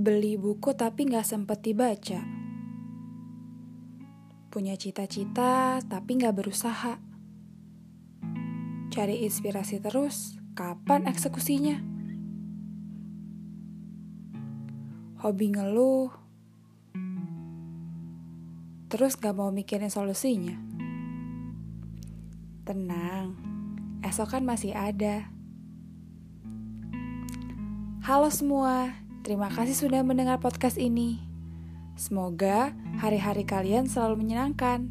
Beli buku tapi gak sempet dibaca. Punya cita-cita tapi gak berusaha. Cari inspirasi terus, kapan eksekusinya? Hobi ngeluh, terus gak mau mikirin solusinya. Tenang, esok kan masih ada. Halo semua, terima kasih sudah mendengar podcast ini. Semoga hari-hari kalian selalu menyenangkan.